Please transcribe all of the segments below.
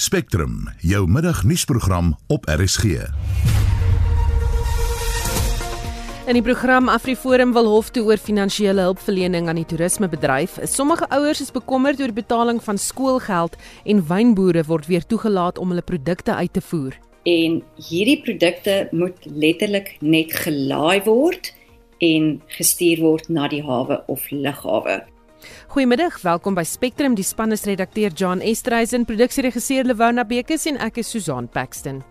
Spectrum, jou middagnuusprogram op RSG. In die program AfriForum wil hof toe oor finansiële hulpverlening aan die toerismebedryf. Sommige ouers is bekommerd oor betaling van skoolgeld en wynboere word weer toegelaat om hulle produkte uit te voer. En hierdie produkte moet letterlik net gelaai word en gestuur word na die hawe of lughawe. Goeiemiddag, welkom by Spectrum. Die span is redakteur John Estreisen, produksieregisseur Lewona Bekes en ek is Susan Paxton.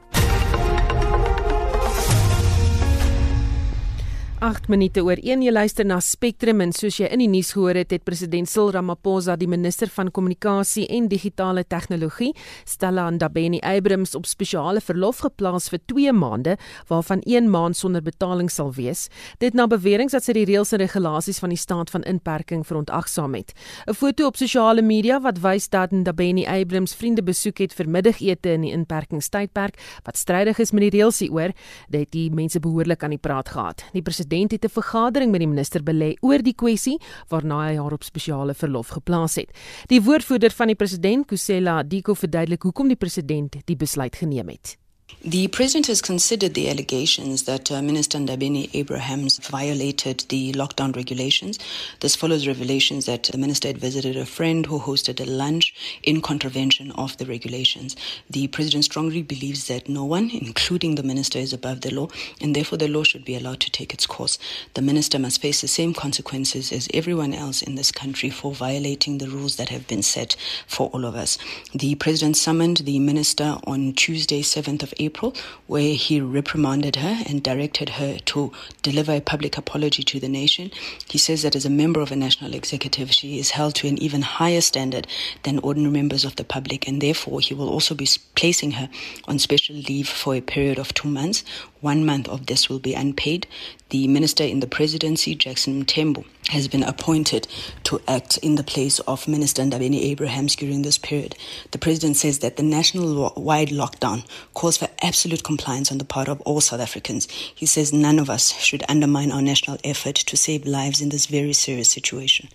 8 minute oor 1 jy luister na Spectrum en soos jy in die nuus gehoor het het president Cyril Ramaphosa die minister van kommunikasie en digitale tegnologie Stella Ndabeni-Abrams op spesiale verlof geplaas vir 2 maande waarvan 1 maand sonder betaling sal wees. Dit na beweringe dat sy die reëls en regulasies van die staat van inperking verontagsaam het. 'n foto op sosiale media wat wys dat Ndabeni-Abrams vriende besoek het vir middagete in die inperkingstydperk wat strydig is met die reëls hieroor dat die mense behoorlik aan die praat gehad. Die president het 'n vergadering met die minister belê oor die kwessie waarna hy haar op spesiale verlof geplaas het. Die woordvoerder van die president, Kusela Diko, verduidelik hoekom die president die besluit geneem het. The president has considered the allegations that uh, Minister Ndabeni Abrahams violated the lockdown regulations. This follows revelations that the minister had visited a friend who hosted a lunch in contravention of the regulations. The president strongly believes that no one, including the minister, is above the law, and therefore the law should be allowed to take its course. The minister must face the same consequences as everyone else in this country for violating the rules that have been set for all of us. The president summoned the minister on Tuesday, 7th of April, where he reprimanded her and directed her to deliver a public apology to the nation. He says that as a member of a national executive, she is held to an even higher standard than ordinary members of the public, and therefore he will also be placing her on special leave for a period of two months. One month of this will be unpaid. The minister in the presidency, Jackson Mtembo, has been appointed to act in the place of Minister Ndabeni Abrahams during this period. The president says that the national wide lockdown calls for absolute compliance on the part of all South Africans. He says none of us should undermine our national effort to save lives in this very serious situation.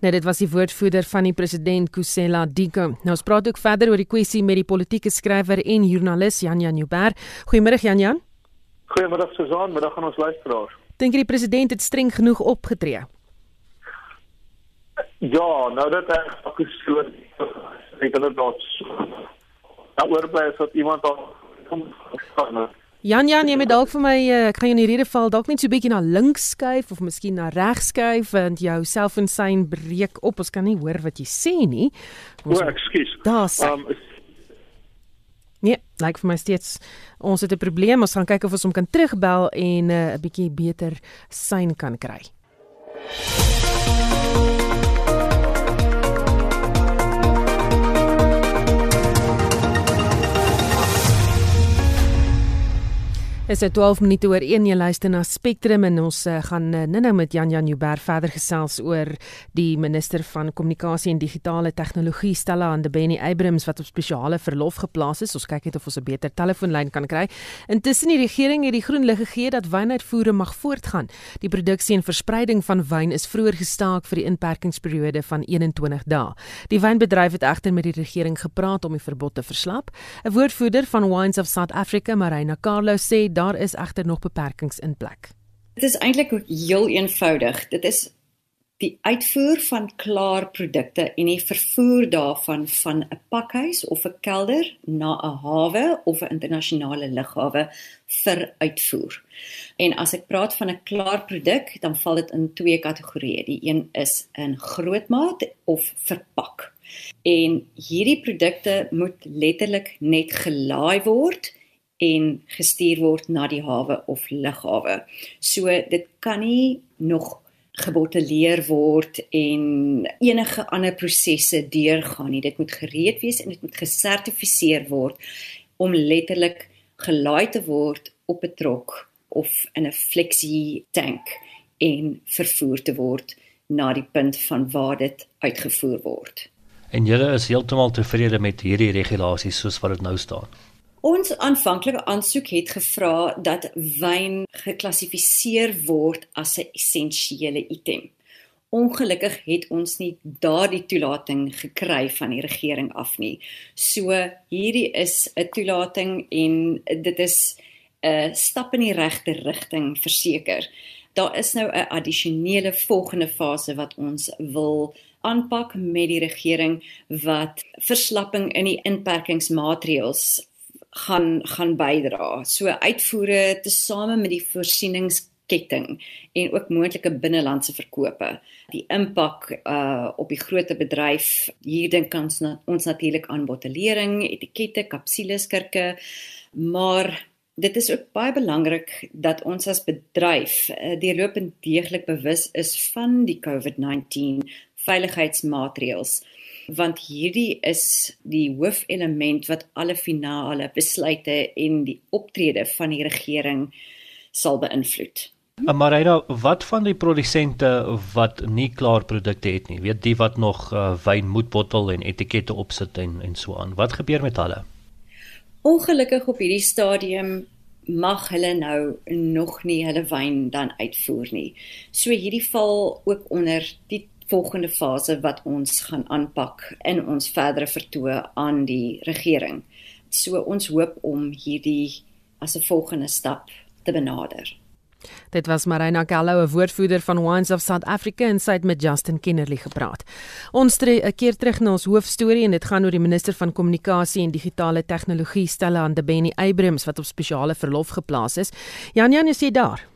Nou dit was die woordvoerder van die president Kusela Diko. Nou ons praat ook verder oor die kwessie met die politieke skrywer en joernalis Jan Jan Joubert. Goeiemôre Jan Jan. Goeiemiddag Susan, middag aan ons luisteraars. Dink jy die president het streng genoeg opgetree? Ja, nou dat hy gekoes ek dink dit nog. Nou oorbly is dat iemand al kom staan. Jan Jan, jy moet dalk vir my uh, ek gaan jou in die rede val dalk net so 'n bietjie na links skuif of miskien na regs skuif want jou selfoonsyn breek op. Ons kan nie hoor wat jy sê nie. Ons, o, ekskuus. Daar's um, Nee, like vir my steeds ons het 'n probleem. Ons gaan kyk of ons hom kan terugbel en eh, 'n uh, bietjie beter sein kan kry. Dit is 12 minute oor 1 jy luister na Spectrum en ons uh, gaan uh, nou-nou met Jan Jan Joubert verder gesels oor die minister van kommunikasie en digitale tegnologie Stella Ndebeni Abrams wat op spesiale verlof geplaas is. Ons kyk net of ons 'n beter telefoonlyn kan kry. Intussen die regering het die groen lig gegee dat wynuitvoere mag voortgaan. Die produksie en verspreiding van wyn is vroeër gestaak vir die inperkingsperiode van 21 dae. Die wynbedryf het egter met die regering gepraat om die verbod te verslap. 'n Woordvoerder van Wines of South Africa, Marina Carlo, sê daar is egter nog beperkings in plek. Dit is eintlik heel eenvoudig. Dit is die uitvoer van klaar produkte en die vervoer daarvan van 'n pakhuis of 'n kelder na 'n hawe of 'n internasionale lughawe vir uitvoer. En as ek praat van 'n klaar produk, dan val dit in twee kategorieë. Die een is in grootmaat of verpak. En hierdie produkte moet letterlik net gelaai word en gestuur word na die hawe of lughawe. So dit kan nie nog gebotteleer word en enige ander prosesse deurgaan nie. Dit moet gereed wees en dit moet gesertifiseer word om letterlik gelaai te word op 'n trok of in 'n flexie tank en vervoer te word na die punt van waar dit uitgevoer word. En julle is heeltemal tevrede met hierdie regulasies soos wat dit nou staan. Ons aanvanklike aansoek het gevra dat wyn geklassifiseer word as 'n essensiële item. Ongelukkig het ons nie daardie toelating gekry van die regering af nie. So hierdie is 'n toelating en dit is 'n stap in die regte rigting verseker. Daar is nou 'n addisionele volgende fase wat ons wil aanpak met die regering wat verslapping in die inperkingsmaatreëls gaan gaan bydra. So uitvoere tesame met die voorsieningsketting en ook moontlike binnelandse verkope. Die impak uh op die groot bedryf, hier dink ons na, ons natuurlik aan bottelering, etikette, kapsules, kirke, maar dit is ook baie belangrik dat ons as bedryf uh, deurlopend deeglik bewus is van die COVID-19 veiligheidsmaatreëls want hierdie is die hoofelement wat alle finale besluite en die optrede van die regering sal beïnvloed. Marina, wat van die produsente wat nie klaar produkte het nie, weet die wat nog uh, wyn moet bottel en etikette opsit en en so aan. Wat gebeur met hulle? Ongelukkig op hierdie stadium mag hulle nou nog nie hulle wyn dan uitvoer nie. So hierdie val ook onder die volgende fase wat ons gaan aanpak in ons verdere vertoë aan die regering. So ons hoop om hierdie as 'n volgende stap te benader. Dit was Marina Gallo, 'n woordvoerder van Wines of South Africa en sy het met Justin Kennerly gepraat. Ons tree 'n keer terug na ons hoofstorie en dit gaan oor die minister van kommunikasie en digitale tegnologie Stella Ndebeni Abrams wat op spesiale verlof geplaas is. Jan Jan, is jy daar?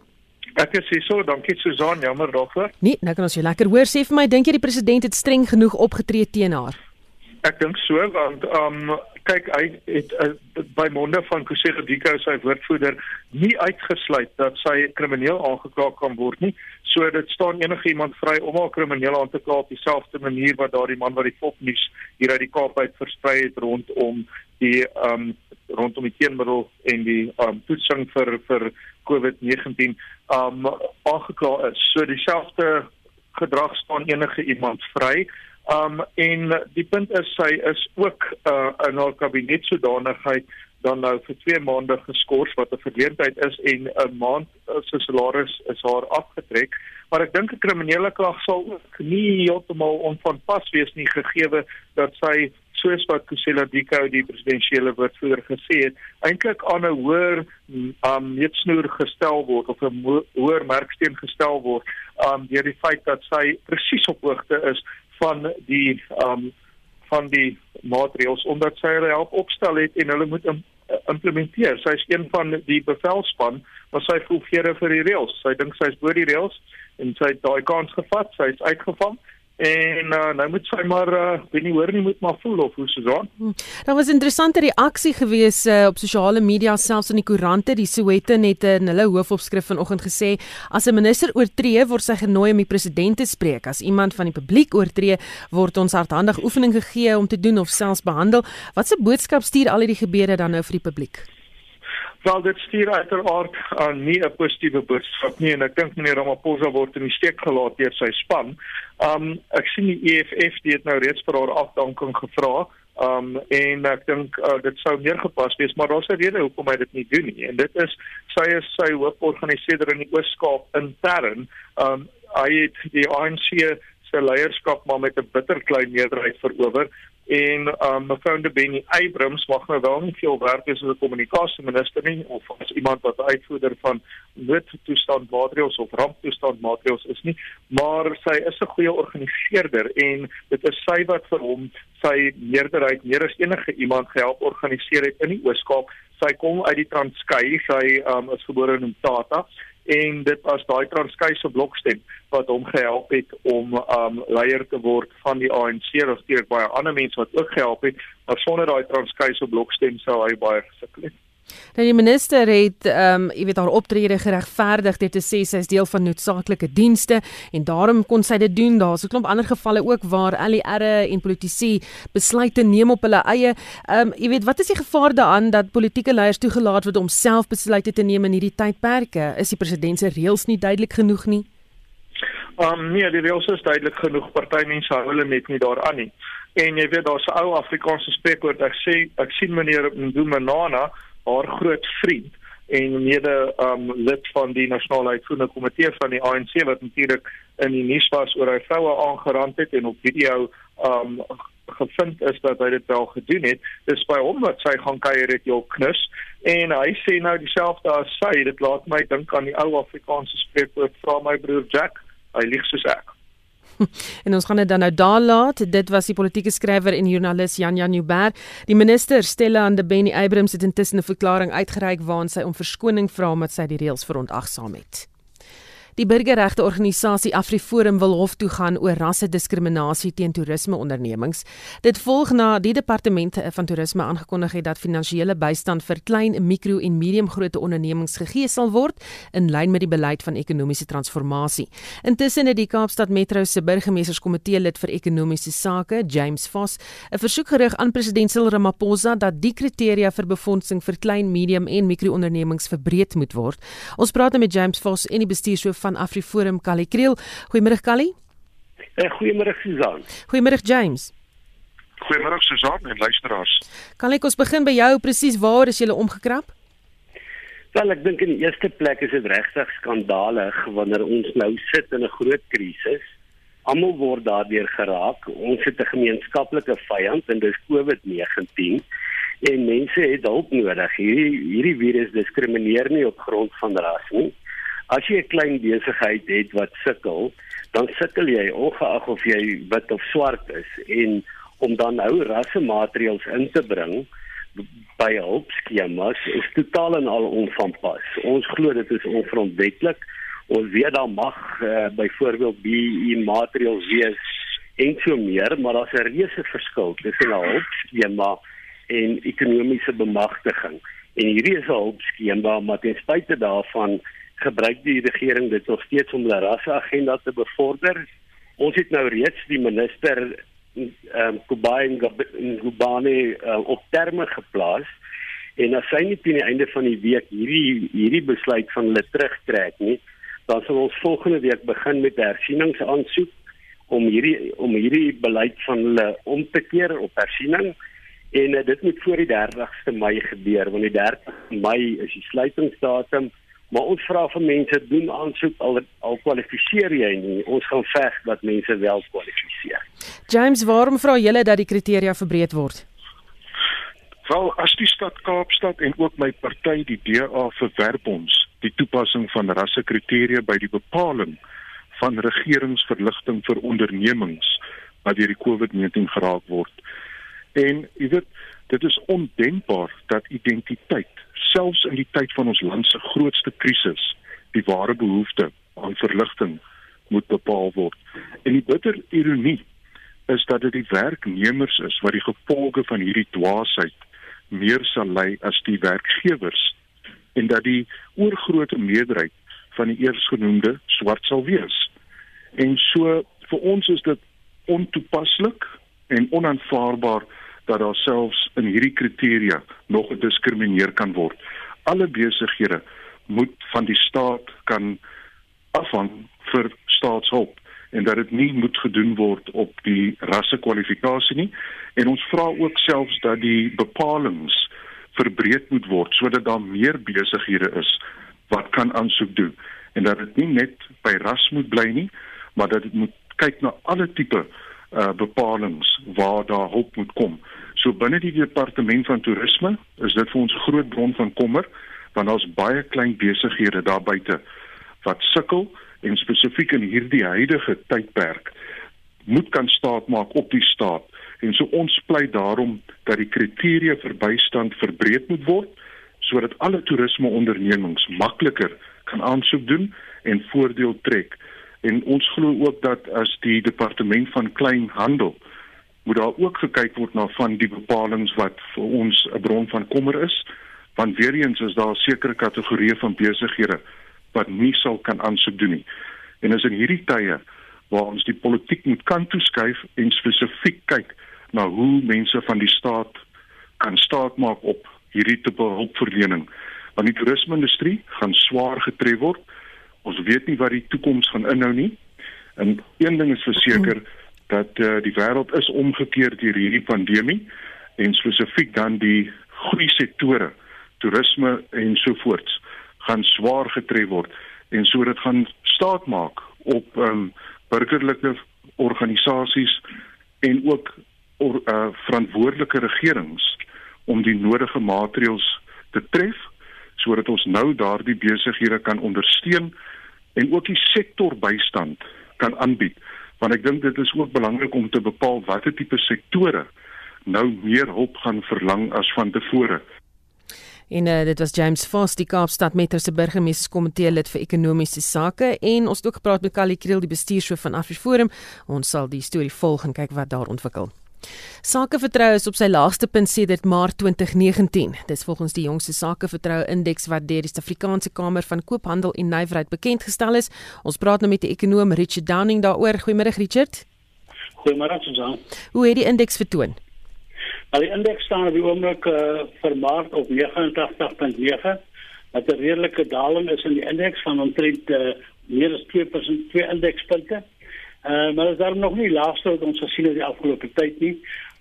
Ek is hier so, dankie Susan, jammer daarvoor. Nee, nou kan ons jou lekker hoor. Sê vir my, dink jy die president het streng genoeg opgetree teen haar? Ek dink so want ehm um, kyk hy het uh, by monde van Kusega Diko sy woordvoerder nie uitgesluit dat sy krimineel aangekla kan word nie. So dit staan enige iemand vry om haar krimineel aan te kla op dieselfde manier wat daardie man wat die fopnuus hier uit die Kaap uit versprei het rondom die ehm um, rondom die teenmiddel en die ehm um, toetsing vir vir COVID-19 ehm um, aangekla is. So dieselfde gedrag staan enige iemand vry. Um en die punt is sy is ook uh, in haar kabinet sodanigheid dan nou vir 2 maande geskort wat 'n verleentheid is en 'n maand uh, se salaris is haar afgetrek. Maar ek dink 'n kriminele klag sal ook nie heeltemal onvanpas wees nie gegee dat sy soos wat Kusela Diko die presidentsiële woordvoerder gesê het eintlik aan 'n hoër um neetsnoer gestel word of 'n hoër merksteen gestel word um deur die feit dat sy presies op hoogte is van die um van die maatreëls omdat sy hulle help opstel het en hulle moet implementeer. Sy is een van die bevelspan, maar sy voel vere vir die reëls. Sy dink sy is bo die reëls en sy het daai kans gevat. Sy is uitgevang En uh, nou moet sy maar uh, weet nie hoor nie moet maar voel of hoe Susan. Hmm. Daar was interessante reaksie gewees uh, op sosiale media selfs in die koerante. Die Soweto het in hulle hoofopskrif vanoggend gesê as 'n minister oortree word sy genooi om die president te spreek. As iemand van die publiek oortree word ons hardhandig oefening gegee om te doen of selfs behandel. Wat 'n boodskap stuur al hierdie gebeure dan nou vir die publiek? Wel dit stuur uiteraard aan uh, nie 'n positiewe boodskap nie en ek dink meneer Ramaphosa word in die steek gelaat deur sy span. Um ek sien die EFF het nou reeds vir haar afdanking gevra. Um en ek dink uh, dit sou meer gepas wees, maar daar's 'n rede hoekom hy dit nie doen nie. En dit is sy is sy hooforganiseerder in die Oos-Kaap intern. Um hy het die ANC se leierskap maar met 'n bitter klein meerderheid verower en um, mevrou de Benny Abrams mag nou wel nie veel werk as 'n kommunikasieminister nie of as iemand wat uitvoerder van noodtoestand maatreëls of ramptoestand maatreëls is nie maar sy is 'n goeie organiseerder en dit is sy wat vir hom sy meerderheid meer as enige iemand gehelp organiseer het in die Oos-Kaap. Sy kom uit die Transkei sy um, is gebore in Mtata en dit was daai Transkei se blokstem wat hom gehelp het om um leier te word van die ANC natuurlik baie ander mense wat ook gehelp het maar sonder daai Transkei se blokstem sou hy baie gesukkel het Nou die minister het ehm um, jy weet haar optrede geregverdig deur te sê sy is deel van noodsaaklike dienste en daarom kon sy dit doen. Daar's 'n klomp ander gevalle ook waar LER en politici besluite neem op hulle eie. Ehm um, jy weet wat is die gevaar daaraan dat politieke leiers toegelaat word om self besluite te neem in hierdie tydperke? Is die president se reëls nie duidelik genoeg nie? Ehm um, nee, die reëls is duidelik genoeg. Partymense hou hulle net nie daaraan nie. En jy weet daar's 'n ou Afrikaanse spreekwoord ek sê ek sien meneer Ndumanana haar groot vriend en mede um lid van die nasionale uitvoerende komitee van die ANC wat natuurlik in die nuus was oor hy vroue aangerand het en op video um gevind is dat hy dit wel gedoen het. Dis by hom wat sy gaan kuier het jou knus en hy sê nou dieselfde as sy. Dit laat my dink aan die ou Afrikaanse spreekwoord vra my broer Jack, hy lieg soos ek. en ons gaan dit dan nou daar laat. Dit was die politieke skrywer en joernalis Jan Jan Nieuwberg. Die minister Stella Ndabeni Abrams het intussen 'n verklaring uitgereik waarin sy om verskoning vra omdat sy die reëls verontagsaam het. Die burgerregte organisasie AfriForum wil hof toe gaan oor rassediskriminasie teen toerismeondernemings. Dit volg na die departement van toerisme aangekondig het dat finansiële bystand vir klein, mikro en mediumgrootte ondernemings gegee sal word in lyn met die beleid van ekonomiese transformasie. Intussen het die Kaapstad Metro se burgemeesterskomitee lid vir ekonomiese sake, James Voss, 'n versoek gerig aan president Cyril Ramaphosa dat die kriteria vir befondsing vir klein, medium en mikroondernemings verbreed moet word. Ons praat nou met James Voss en die bestuurshoof van AfriForum Kali Kriel. Goeiemôre Kali. Eh goeiemôre Susan. Goeiemôre James. Goeiemôre Susan en luisteraars. Kan ek ons begin by jou presies waar is jy omgekrap? Wel ek dink in die eerste plek is dit regtig skandalig wanneer ons nou sit in 'n groot krisis. Almal word daardeur geraak. Ons het 'n gemeenskaplike vyand en dis COVID-19 en mense het hulp nodig. Hierdie hierdie virus diskrimineer nie op grond van ras nie. As jy 'n klein besigheid het wat sukkel, dan sukkel jy ongeag of jy wit of swart is en om dan nou rassemaatreëls in te bring by hulpskemas is totaal en al onvanpas. Ons glo dit is ongrondwettig. Ons weet daar mag uh, byvoorbeeld BE maatreëls wees en so meer, maar daar's 'n reuse verskil tussen 'n hulpskema en ekonomiese bemagtiging. En hierdie is 'n hulpskema, maar ten spyte daarvan gebruik die regering dit nog steeds om hulle rasseagenda te bevorder. Ons het nou reeds die minister ehm um, Kubai en Gubani uh, op terme geplaas en as hy nie teen die einde van die week hierdie hierdie besluit van hulle terugtrek nie, dan sal ons volgende week begin met hersieningsaansoek om hierdie om hierdie beleid van hulle om te keer op hersiening en uh, dit moet voor die 30ste Mei gebeur want die 30ste Mei is die sluitingsdatum Maar ons vra vir mense doen aansoek al al kwalifiseer jy nie. Ons gaan veg dat mense wel kwalifiseer. James, waarom vra julle dat die kriteria verbreed word? Wel, as die stad Kaapstad en ook my party die DA verwerp ons die toepassing van rassekriteria by die bepaling van regeringsverligting vir ondernemings wat deur die COVID-19 geraak word. En jy weet, dit is ondenkbaar dat identiteit selfs in die tyd van ons land se grootste krisis die ware behoefte aan verligting moet bepaal word. En die bitter ironie is dat dit die werknemers is wat die gevolge van hierdie dwaasheid meer sal ly as die werkgewers en dat die oorgrootste meerderheid van die eersgenoemde swart sal wees. En so vir ons is dit ontoepaslik en onaanvaarbaar dat daar selfs in hierdie kriteria nog gediskrimineer kan word. Alle besighede moet van die staat kan afhang vir staatshulp en dat dit nie moet gedoen word op die rassekwalifikasie nie en ons vra ook selfs dat die bepalinge verbreed moet word sodat daar meer besighede is wat kan aansoek doen en dat dit nie net by ras moet bly nie maar dat dit moet kyk na alle tipe uh bepalinge waar daar hulp moet kom. So binne die departement van toerisme is dit vir ons 'n groot bron van kommer want daar's baie klein besighede daar buite wat sukkel en spesifiek in hierdie huidige tydperk moet kan staat maak op die staat. En so ons pleit daarom dat die kriteria vir bystand verbreed moet word sodat alle toerismeondernemings makliker kan aansoek doen en voordeel trek. En ons glo ook dat as die departement van kleinhandel moet daar ook gekyk word na van die bepalinge wat vir ons 'n bron van kommer is. Want weer eens is daar sekere kategorie van besighede wat nie sal kan aansoek doen nie. En is in hierdie tye waar ons die politiek moet kan toeskuif en spesifiek kyk na hoe mense van die staat kan staat maak op hierdie tipe hulpverlening. Want die toerisme-industrie gaan swaar getref word. Ons weet nie wat die toekoms gaan inhou nie. En een ding is verseker hmm dat uh, die wêreld is omgekeer deur hierdie pandemie en spesifiek dan die groei sektore toerisme en so voorts gaan swaar getref word. En so dit gaan staat maak op um, burgerlike organisasies en ook or, uh, verantwoordelike regerings om die nodige maatreëls te tref sodat ons nou daardie besighede kan ondersteun en ook die sektor bystand kan aanbied want ek dink dit is ook belangrik om te bepaal watter tipe sektore nou meer hulp gaan verlang as van tevore. En uh, dit was James Foss, die Kaapstad Metro se burgemeesterskomitee lid vir ekonomiese sake en ons het ook gepraat met Kali Kriel, die bestuurshoof van AfriForum. Ons sal die storie volg en kyk wat daar ontwikkel. Sakevertroue is op sy laagste punt sedert Maart 2019. Dis volgens die jongste sakevertroue indeks wat deur die Suid-Afrikaanse Kamer van Koophandel en Nywerheid bekend gestel is. Ons praat nou met die ekonom Richard Downing daaroor. Goeiemôre Richard. Goeiemôre Susan. Hoe het die indeks vertoon? Nou die indeks staan op die oomblik uh, vir Maart op 89.9. Wat 'n redelike daling is in die indeks van omtrent uh, meer as 2% 2 indekspunte. Uh, maar dit is nog nie laagste wat ons gesien het die afgelope tyd nie.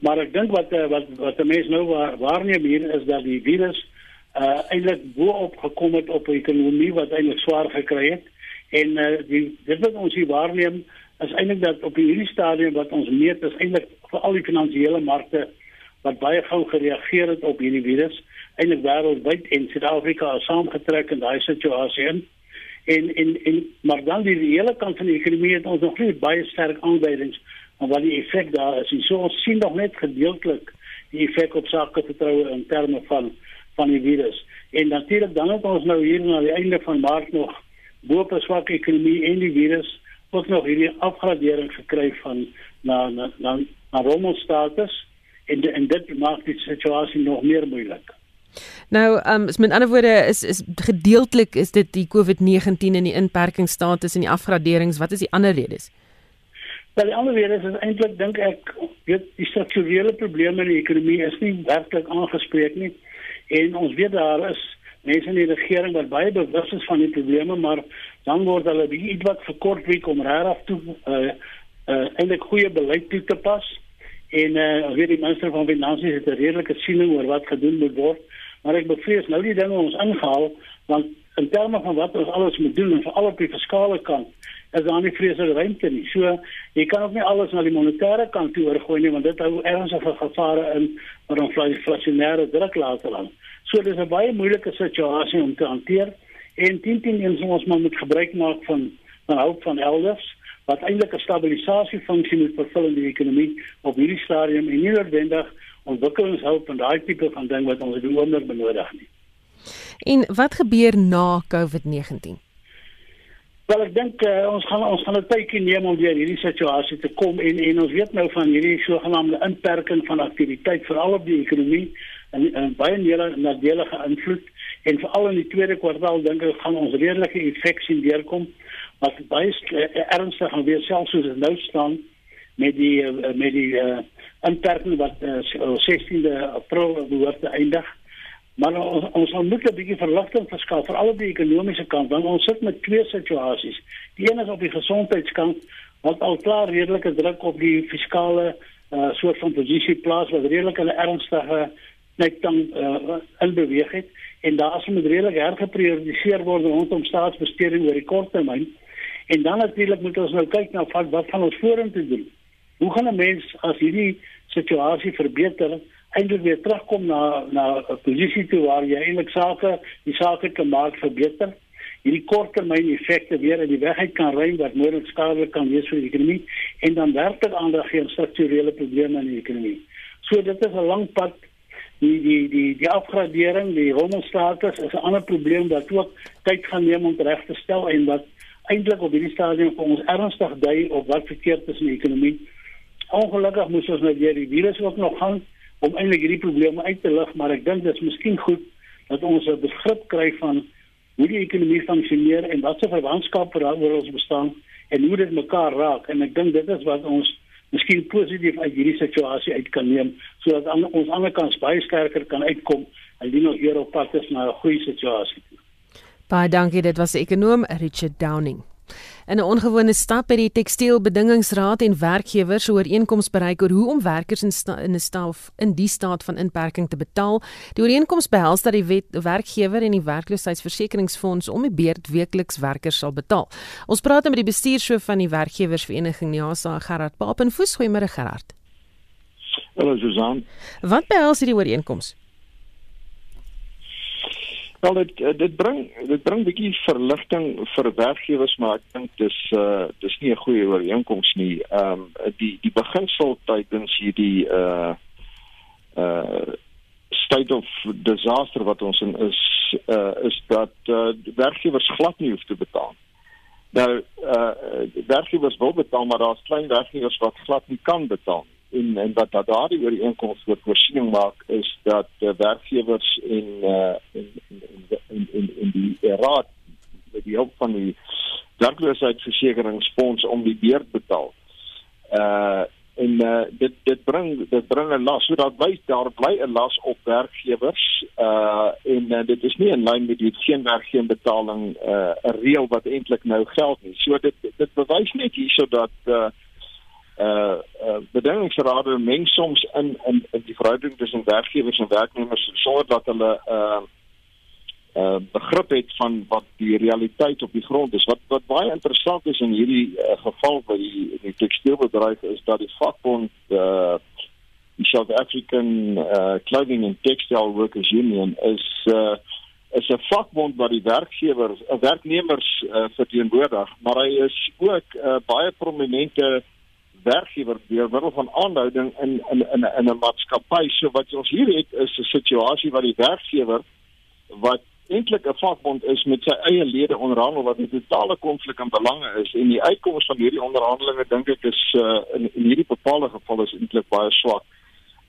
Maar ek dink wat wat wat mense nou waar, waarneem hier is dat die virus uh eintlik bo-op gekom het op die ekonomie wat eintlik swaar gekry het. En uh die dit wat ons hier waarneem is eintlik dat op hierdie stadium wat ons meet is eintlik vir al die finansiële markte wat baie gou gereageer het op hierdie virus. Eintlik wêreldwyd en Suid-Afrika saamgetrek in daai situasie. In en en en maar dan die hele kant van die ekonomie het ons nog nie baie sterk aanduidings van wat die effek daar is. So ons sien nog net gedeeltelik die effek op sake vertroue in terme van van die virus. En natuurlik dan het ons nou hier na die einde van Maart nog boop 'n swak ekonomie en die virus ook nog hierdie afgradering gekry van na na na, na rommelstatus en en dit maak die situasie nog meer moeilik. Nou, ehm um, met ander woorde is is gedeeltelik is dit die COVID-19 en die inperkingsstatus en die afgraderings. Wat is die ander redes? Wel, die ander rede is eintlik dink ek weet die strukturele probleme in die ekonomie is nie werklik aangespreek nie. En ons weet daar is mense in die regering wat baie bewus is van die probleme, maar dan word hulle ietwat verkort week om regtig toe uh uh eintlik goeie beleid toe te pas. En uh weet die minister van finansies het 'n redelike siening oor wat gedoen moet word maar ek bevrees nou die dinge ons ingehaal want in terme van wat ons alles moet doen en veral op die fiskale kant is daar nie vreeslike ruimte nie. So jy kan ook nie alles na die monetêre kant toe oorgooi nie want dit hou ernstige gevare in wat ons inflasionêre druk laat land. So dis 'n baie moeilike situasie om te hanteer en teen teen ons moet gebruik maak van van hulp van elders wat eintlik 'n stabilisasiefunksie moet vervul in die ekonomie op hierdie stadium en nie noodwendig ontwikkelingshulp en daai tipe van ding wat ons doen onder benodig nie. En wat gebeur na COVID-19? Wel ek dink uh, ons gaan ons gaan 'n tydjie neem om weer hierdie situasie te kom en en ons weet nou van hierdie sogenaamde inperking van aktiwiteit veral op die ekonomie en, en baie nadelige invloed en veral in die tweede kwartaal dink ek gaan ons redelike effek sien deurkom wat baie uh, ernstig gaan wees selfs soos dit nou staan met die uh, met die uh, inperking wat uh, 16de April behoort te eindig. Maar ons ons moet 'n bietjie verligting verskaf vir al die ekonomiese kant want ons sit met twee situasies. Die een is op die gesondheidskant wat al klaar redelike druk op die fiskale uh, soort van posisie plaas wat redelik 'n ernstige net dan uh, in beweeg het en daar is moet redelik hergeprioritiseer word rondom staatsbesteding oor die kort termyn. En dan natuurlik moet ons nou kyk na wat wat gaan ons vorentoe doen. Hoe gaan 'n mens as hierdie situasie verbeter eintlik weer terugkom na na 'n posisie toe waar jy eintlik sake die sake kan maak verbeter? Hierdie korttermyn effekte weer in die weg uit kan ry wat moontlik skadelik kan wees vir die ekonomie en dan werklik aandag gee aan strukturele probleme in die ekonomie. So dit is 'n lang pad die die die die afgradering, die rommelstatus is 'n ander probleem wat ook tyd gaan neem om reg te stel en wat eintlik op hierdie stadium vir ons ernstig dui op wat verkeerd is in die ekonomie ongelukkig moes ons nou deur die virus ook nog gaan om eintlik hierdie probleme uit te lig, maar ek dink dit is miskien goed dat ons 'n begrip kry van hoe die ekonomie funksioneer en wat se verwantskappe daar oor ons bestaan en hoe dit mekaar raak en ek dink dit is wat ons miskien positief uit hierdie situasie uit kan neem sodat an, ons ander kans baie sterker kan uitkom indien ons weer op pad is na 'n goeie situasie. Baie dankie, dit was die ekonom Richard Downing. In 'n ongewone stap het die Tekstielbedingingsraad en werkgewers 'n ooreenkoms bereik oor hoe om werkers in sta, in 'n staaf in die staat van inperking te betaal. Die ooreenkoms behels dat die wet, werkgewer en die werkloosheidsversekeringsfonds om die beurt weekliks werkers sal betaal. Ons praat met die bestuurshoof van die werkgewersvereniging NIASA, Gerard Papenfoos. Goeiemôre Gerard. Hallo Susan. Wat behels hierdie ooreenkoms? Wel dit eh, dit bring dit bring bietjie verligting vir werkgewers maar ek dink dis uh dis nie 'n goeie ooreenkoms nie. Ehm um, die die beginsel tydens hierdie uh uh state of disaster wat ons in is uh is dat uh werkgewers glad nie hoef te betaal. Nou uh werkgewers wil betaal maar daar's klein werkgewers wat glad nie kan betaal nie en en wat daardie ooreenkoms voor voorsiening maak is dat uh, werkgewers en uh in in in in die raad met die hulp van die werkloosheidsversekeringsfonds om die beurt betaal. Uh en uh, dit dit bring dit bring 'n las sodat bly daar bly 'n las op werkgewers uh en uh, dit is nie in lyn met die geen werk geen betaling uh 'n reël wat eintlik nou geld nie. So dit dit bewys net hierso dat uh uh, uh bedingingsrade meng soms in in, in die verhouding tussen werkgewers en werknemers sonder dat hulle uh uh begrip het van wat die realiteit op die grond is. Wat wat baie interessant is in hierdie uh, geval by die die tekstielbedryf is dat die vakbond uh die South African uh Clothing and Textile Workers Union is uh is 'n vakbond wat die werkgewers, uh, werknemers uh, verteenwoordig, maar hy is ook 'n uh, baie prominente werkgewer deur middel van aanhouding in in in in 'n maatskappy. So wat ons hier het is 'n situasie waar die werkgewer wat eintlik 'n vakbond is met sy eie lede onderhandel wat 'n totale konflik van belange is en die uitkoms van hierdie onderhandelinge dink ek is uh, in in hierdie bepaalde geval is eintlik baie swak.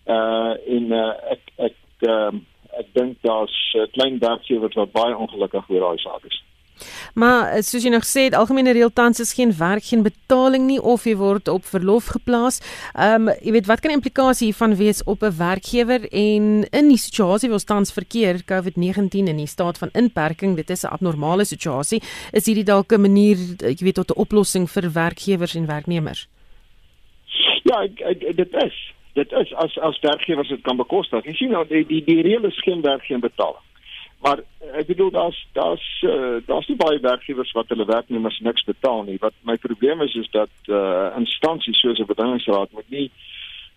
Uh en uh, ek ek um, ek dink daar's uh, klein werkgewers wat baie ongelukkig oor daai saak is. Maar eh, soos jy nog sê, die algemene reël tans is geen werk, geen betaling nie of jy word op verlof geplaas. Ehm um, jy weet wat kan die implikasie hiervan wees op 'n werkgewer en in die situasie waar ons tans verkeer, COVID-19 in die staat van inperking, dit is 'n abnormale situasie. Is hierdie dalk 'n manier, eh, jy weet, tot 'n oplossing vir werkgewers en werknemers? Ja, ek, ek, dit is. Dit is as as werkgewers dit kan bekostig. Jy sien nou die die, die reël is geen werk geen betaling. Maar ek bedoel daar's daar's uh, daar's nie baie werkgewers wat hulle werknemers niks betaal nie. Wat my probleem is is dat uh instansies soos 'n bedingingsraad moet nie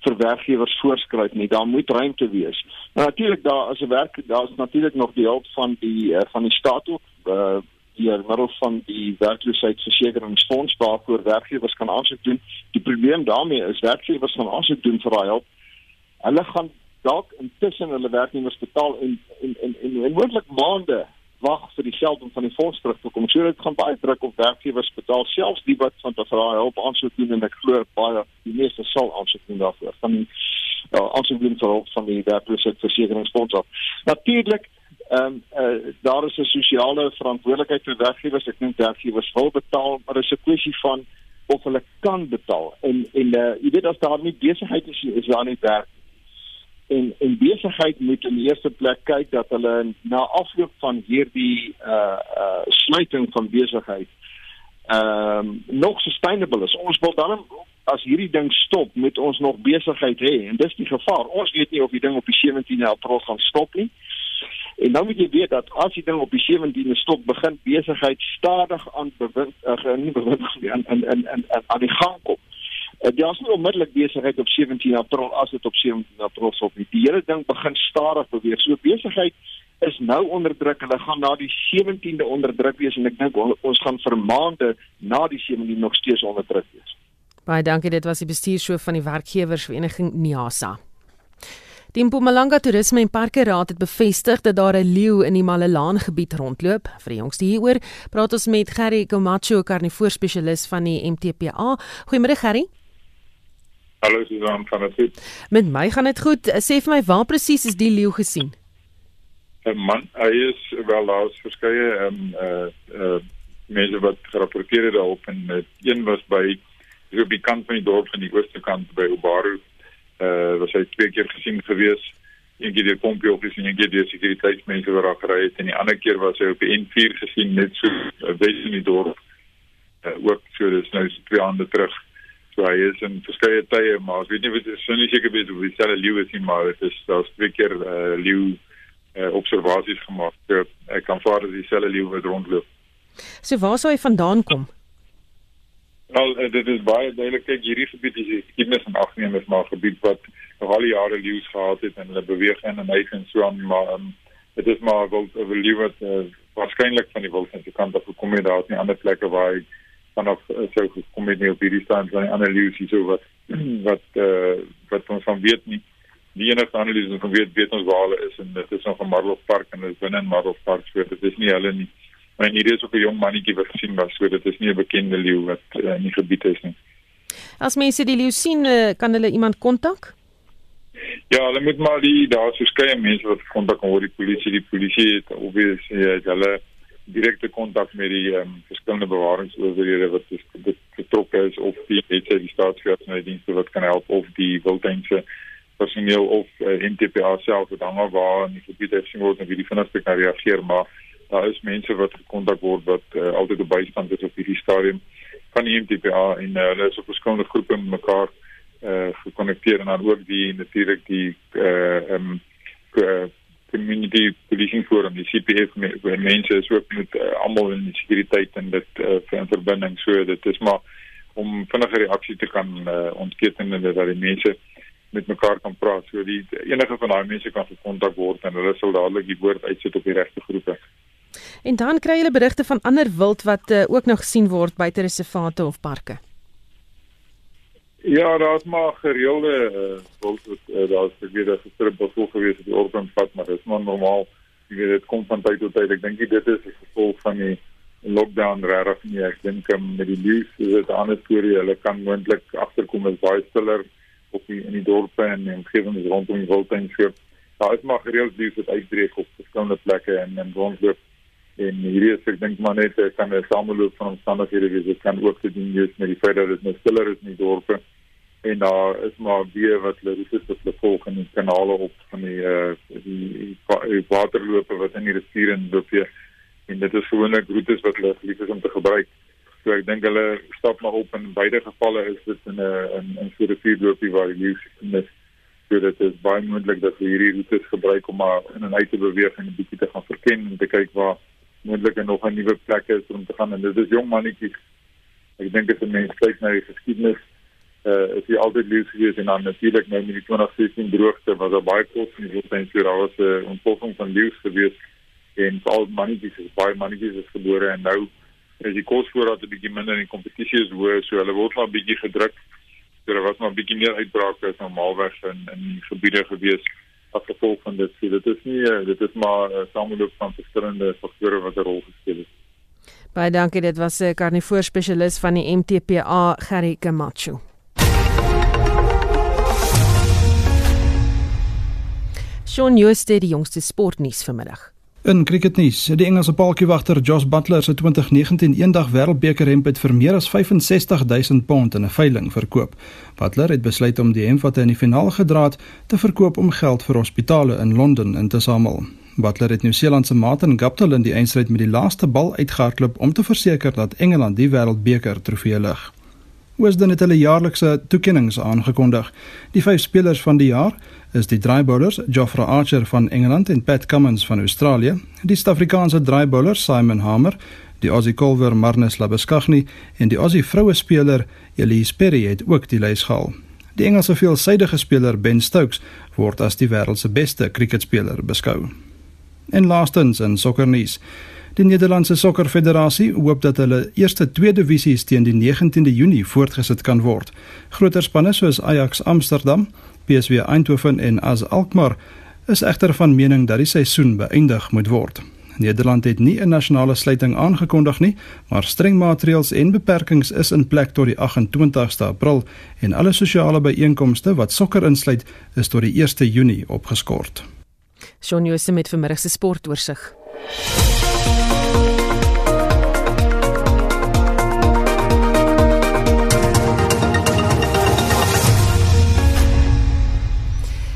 vir werkgewers voorskryf nie. Daar moet ruimte wees. Nou natuurlik daar as 'n werk daar's natuurlik nog die hulp van die uh, van die staat ook uh die middel van die werkloosheidsversekeringsfonds waarvoor werkgewers kan aansoek doen. Die probleem daarmee is werkgewers gaan aansoek doen vir daai hulp. Hulle gaan dalk intussen hulle werknemers betaal en en en en, en moontlik maande wag vir die geld om van die fonds terug te kom. So dit gaan baie druk op werkgewers betaal selfs die wat van daai hulp aansoek doen en ek glo baie die meeste sal aansoek doen daarvoor van die uh, aansoek doen vir hulp van die werkloosheidsversekeringsfonds af. Natuurlik ehm um, uh, daar is 'n sosiale verantwoordelikheid vir werkgewers. Ek dink werkgewers wil betaal, maar dit is 'n kwessie van of hulle kan betaal. En en uh, jy weet as daar nie besigheid is, is daar nie werk en en besigheid moet in die eerste plek kyk dat hulle na afloop van hierdie uh uh sluiting van besigheid ehm um, nog sustainable is. Ons wil dan as hierdie ding stop, moet ons nog besigheid hê en dis die gevaar. Ons weet nie of die ding op die 17de April gaan stop nie. En nou moet jy weet dat as die ding op die 17de stop, begin besigheid stadig aan bewind uh, nie bewind aan aan aan aan die gang kom. Uh, Daar's nie onmiddellik besigheid op 17 April as dit op 17 April sou wees. Die hele ding begin stadig beweeg. So besigheid is nou onder druk. Hulle gaan na die 17de onder druk wees en ek dink ons gaan vir maande na die 17de nog steeds onder druk wees. Baie dankie. Dit was die bestuurshoof van die werkgewersvereniging Niasa. Die Mpumalanga Toerisme en Parke Raad het bevestig dat daar 'n leeu in die Malelaan gebied rondloop. Vir die jongste hieroor praat ons met Gerry Komacho, karnivoorspesialis van die MTPA. Goeiemôre Gerry. Hallo Susan, kan dit goed? Met my gaan dit goed. Sê vir my waar presies is die leeu gesien? 'n Man, hy is wel daar is verskeie ehm uh uh mense wat gerapporteer het daarop en uh, een was by so op die kant van die dorp van die ooste kant by Obaru. Uh was hy twee keer gesien gewees. Een keer deur pompie op en een keer deur sekuriteitsmense wat daar gery het en die ander keer was hy op die N4 gesien net so uh, wes in die dorp. uh, ook so dis nou so twee aande terug. So hy is in verskeie tye, maar ek weet nie wat is nie seker weet of dit selfe leeu is nie, maar dit is daar's twee keer uh, leeu uh, observasies gemaak. So ek kan vaar dat dieselfde leeu wat rondloop. So waar sou hy vandaan kom? Wel, uh, dit is baie duidelik kyk hierdie gebied is geskiedenis en agneem is maar gebied wat nog al die jare leeu's gehad het en hulle beweeg in en uit en so aan, maar um, dit is maar wel 'n leeu wat uh, waarskynlik van die wildse kant af gekom het daar is nie ander plekke waar hy vanaf uh, sou gekom het nie op hierdie stand van leeu's hier so wat wat uh, wat ons van weet nie. Die enigste analise van weet weet ons waar hulle is en dit is nog 'n Marlow Park en dit is binne in Marlow Park so dit is nie hulle nie. Maar hier is ook 'n jong mannetjie wat gesien was so dit is nie 'n bekende leeu wat uh, in die gebied is nie. As mense die leeu sien kan hulle iemand kontak? Ja, hulle moet maar die daar's verskeie mense wat kontak kan word. Die polisie, die polisie het obviously het hulle direkte kontak met die um, verskillende bewaringsowerhede wat betrokke is of die het sy die staatsveiligheidsdienste wat kan help of die wildtuinse personeel of uh, eh, NTPA self wat hang waar in die gebied. Het sien word en wie die vinnigste kan reageer maar daar is mense wat gekontak word wat uh, altyd op bystand is op hierdie stadium van die NTPA en uh, hulle is op verskillende groepe met mekaar uh gekonnekteer en dan ook die natuurlik die uh um community policing forum die CPF met mense is ook met uh, almal in die sekuriteit en dit uh, vir verbinding. So dit is maar om vinniger reaksie te kan uh, ontketen en dat die mense met mekaar kan praat. So die enige van daai mense kan gekontak word en hulle sal dadelik die woord uitsit op die regte groepe. En dan kry jy berigte van ander wild wat uh, ook nog gesien word buite reservate of parke Ja, daar's maar gereelde uh, wil uh, daar's weer dat gister bevoel gewees het die ordenpad, maar dit is maar normaal. Jy weet dit kom van tyd tot tyd. Ek dink dit is 'n gevolg van die lockdown regtig nie. Ek dink um, met die nuus is dit 'n ander storie. Hulle kan moontlik agterkom as baie stiller op die in die dorpe en in omgewings rondom die Wildtuin skep. Daar is maar gereeld nuus wat uitbreek op verskillende plekke en en rondloop en hierdie is ek dink maar net kan 'n sameloop van omstandighede wees. Dit kan ook te doen met die feit dat dit nou stiller is in die dorpe en daar is maar weer wat hulle dis wat hulle volg in die kanale op van die uh die, die waterloope wat in die rivier en loop hier en dit is gewoonlik roetes wat hulle lief is om te gebruik. So ek dink hulle stap maar op in beide gevalle is dit in 'n in 'n so 'n rivierloopie waar die leeu is. So dit is baie moontlik dat hulle hierdie roetes gebruik om maar in 'n uit te beweeg en 'n bietjie te gaan verken en te kyk waar moontlik nog 'n nuwe plek is om te gaan en dit is jong mannetjies. Ek dink as 'n mens kyk na die geskiedenis uh is hy altyd lief gewees en dan natuurlik nou met die 2016 droogte was daar baie kos dit sien so daar was 'n uh, ontploffing van leeu gewees en al mannetjies is baie mannetjies is gebore en nou is die kosvoorraad 'n bietjie minder en die kompetisie is hoër so hulle word maar bietjie gedruk. So daar was maar bietjie meer uitbrake as normaalweg in in gebiede gewees as gevolg van dit so dit is nie uh, dit is maar 'n uh, sameloop van verskillende faktore wat 'n rol gespeel het. Baie dankie dit was 'n karnivoor spesialis van die MTPA Gerry Camacho. Shaun Jooste die jongste sportnuus vanmiddag. In cricketnuus, die Engelse paltjiewagter Josh Butler se 2019 eendag wêreldbeker hemp het vir meer as 65000 pond in 'n veiling verkoop. Butler het besluit om die hemp wat hy in die finaal gedra het, te verkoop om geld vir hospitale in Londen in te samel. Butler het Nieu-Seeland se Martin Guptill in die eindstryd met die laaste bal uitgehardloop om te verseker dat Engeland die wêreldbeker trofee lig. Wisden het hulle jaarlikse toekenninge aangekondig. Die vyf spelers van die jaar is die draaibowlers Geoffrey Archer van Engeland en Pat Cummins van Australië, die Suid-Afrikaanse draaibowler Simon Hamer, die Aussie bowler Marnus Labuschagne en die Aussie vroue speler Elise Perry het ook die lys gehaal. Die Engelse veelsidige speler Ben Stokes word as die wêreld se beste kriketspeler beskou. En laastens in sokkernuus. Die Nederlandse Sokkerfederasie hoop dat hulle eerste twee divisies teen die 19de Junie voortgesit kan word. Groter spanne soos Ajax Amsterdam, PSV Eindhoven en AS Alkmaar is egter van mening dat die seisoen beëindig moet word. Nederland het nie 'n nasionale sluiting aangekondig nie, maar streng maatreëls en beperkings is in plek tot die 28ste April en alle sosiale byeenkomste wat sokker insluit, is tot die 1ste Junie opgeskort. Shaun Jooste met vermiddag se sportoorsig.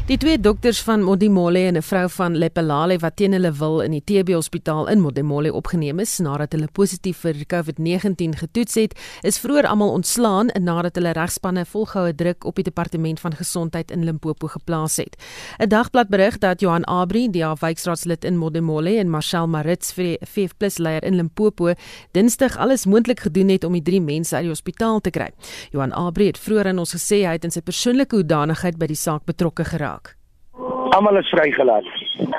Die twee dokters van Modimolle en 'n vrou van Lepelale wat teen hulle wil in die TB Hospitaal in Modimolle opgeneem is nadat hulle positief vir COVID-19 getoets het, is vroeër almal ontslaan nadat hulle regspanne volgehoue druk op die departement van gesondheid in Limpopo geplaas het. 'n Dagblad berig dat Johan Abri, die afwyksraadslid in Modimolle en Marcel Marits vir VF+ leier in Limpopo, Dinsdag alles moontlik gedoen het om die drie mense uit die hospitaal te kry. Johan Abri het vroeër aan ons gesê hy het in sy persoonlike hoedanigheid by die saak betrokke geraak raak. Almal is vrygelaat.